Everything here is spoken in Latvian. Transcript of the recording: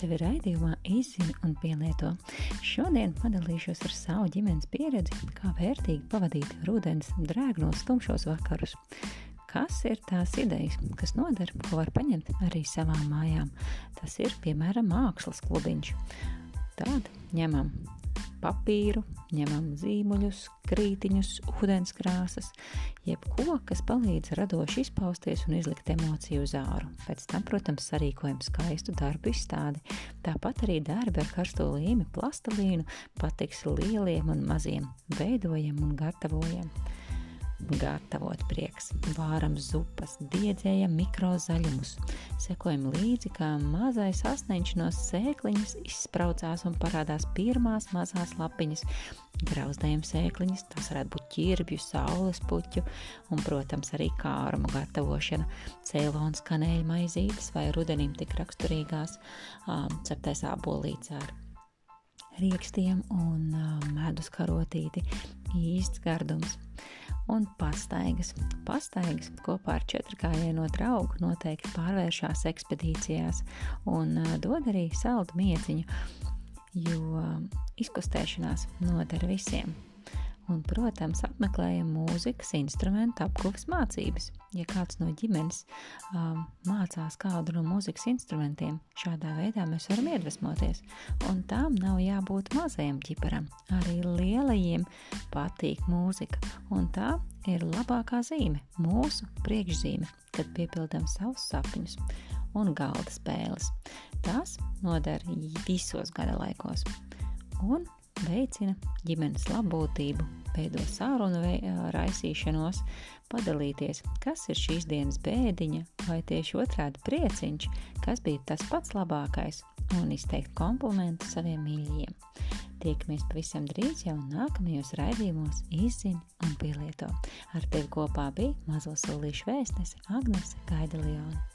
tevi raidījumā izzini un pielieto. Šodien padalīšos ar savu ģimenes pieredzi, kā vērtīgi pavadīt rudens drēgnos tumšos vakarus. Kas ir tās idejas, kas noder, ko var paņemt arī savām mājām? Tas ir, piemēram, mākslas klubiņš. Tad ņemam papīru, ņemam zīmuļus, krītiņus, ūdenskrāsas, jebko, kas palīdz radoši izpausties un izlikt emociju uz āru. Pēc tam, protams, sarīkojam skaistu darbu izstādi. Tāpat arī darbi ar karsto līmi, plastelīnu patiks lieliem un maziem, veidojam un gatavojam gatavot prieks. Vāram zupas, diedzējam mikrozaļumus. Sekojam līdzi, kā mazais asneņš no sēkliņas izspraucās un parādās pirmās mazās lapiņas. Grauzdējam sēkliņas, tas varētu būt ķirbju, saules puķu un, protams, arī kārmu gatavošana. Cēlons kanēļa maizītes vai rudenim tik raksturīgās um, ceptais ābolīts ar riekstiem un uh, medus karotīti. Īsts gardums un pastaigas. Pastaigas kopā ar četrkājieno draugu noteikti pārvēršās ekspedīcijās un dod arī saldu mieciņu, jo izkustēšanās noder visiem un, protams, apmeklējam mūzikas instrumentu apgūves mācības. Ja kāds no ģimenes um, mācās kādu no mūzikas instrumentiem, šādā veidā mēs varam iedvesmoties. Un tām nav jābūt mazajam ķiparam. Arī lielajiem patīk mūzika, un tā ir labākā zīme, mūsu priekšzīme, kad piepildām savus sapņus un galda spēles. Tas noder visos gada laikos. Un veicina ģimenes labbūtību, veido sārunu vei, raisīšanos, padalīties, kas ir šīs dienas bēdiņa vai tieši otrādi prieciņš, kas bija tas pats labākais, un izteikt komplimentu saviem mīļajiem. Tiekamies pavisam drīz jau nākamajos raidījumos Izzin un Pielieto. Ar tevi kopā bija mazo solīšu vēstnese Agnese Gaideliona.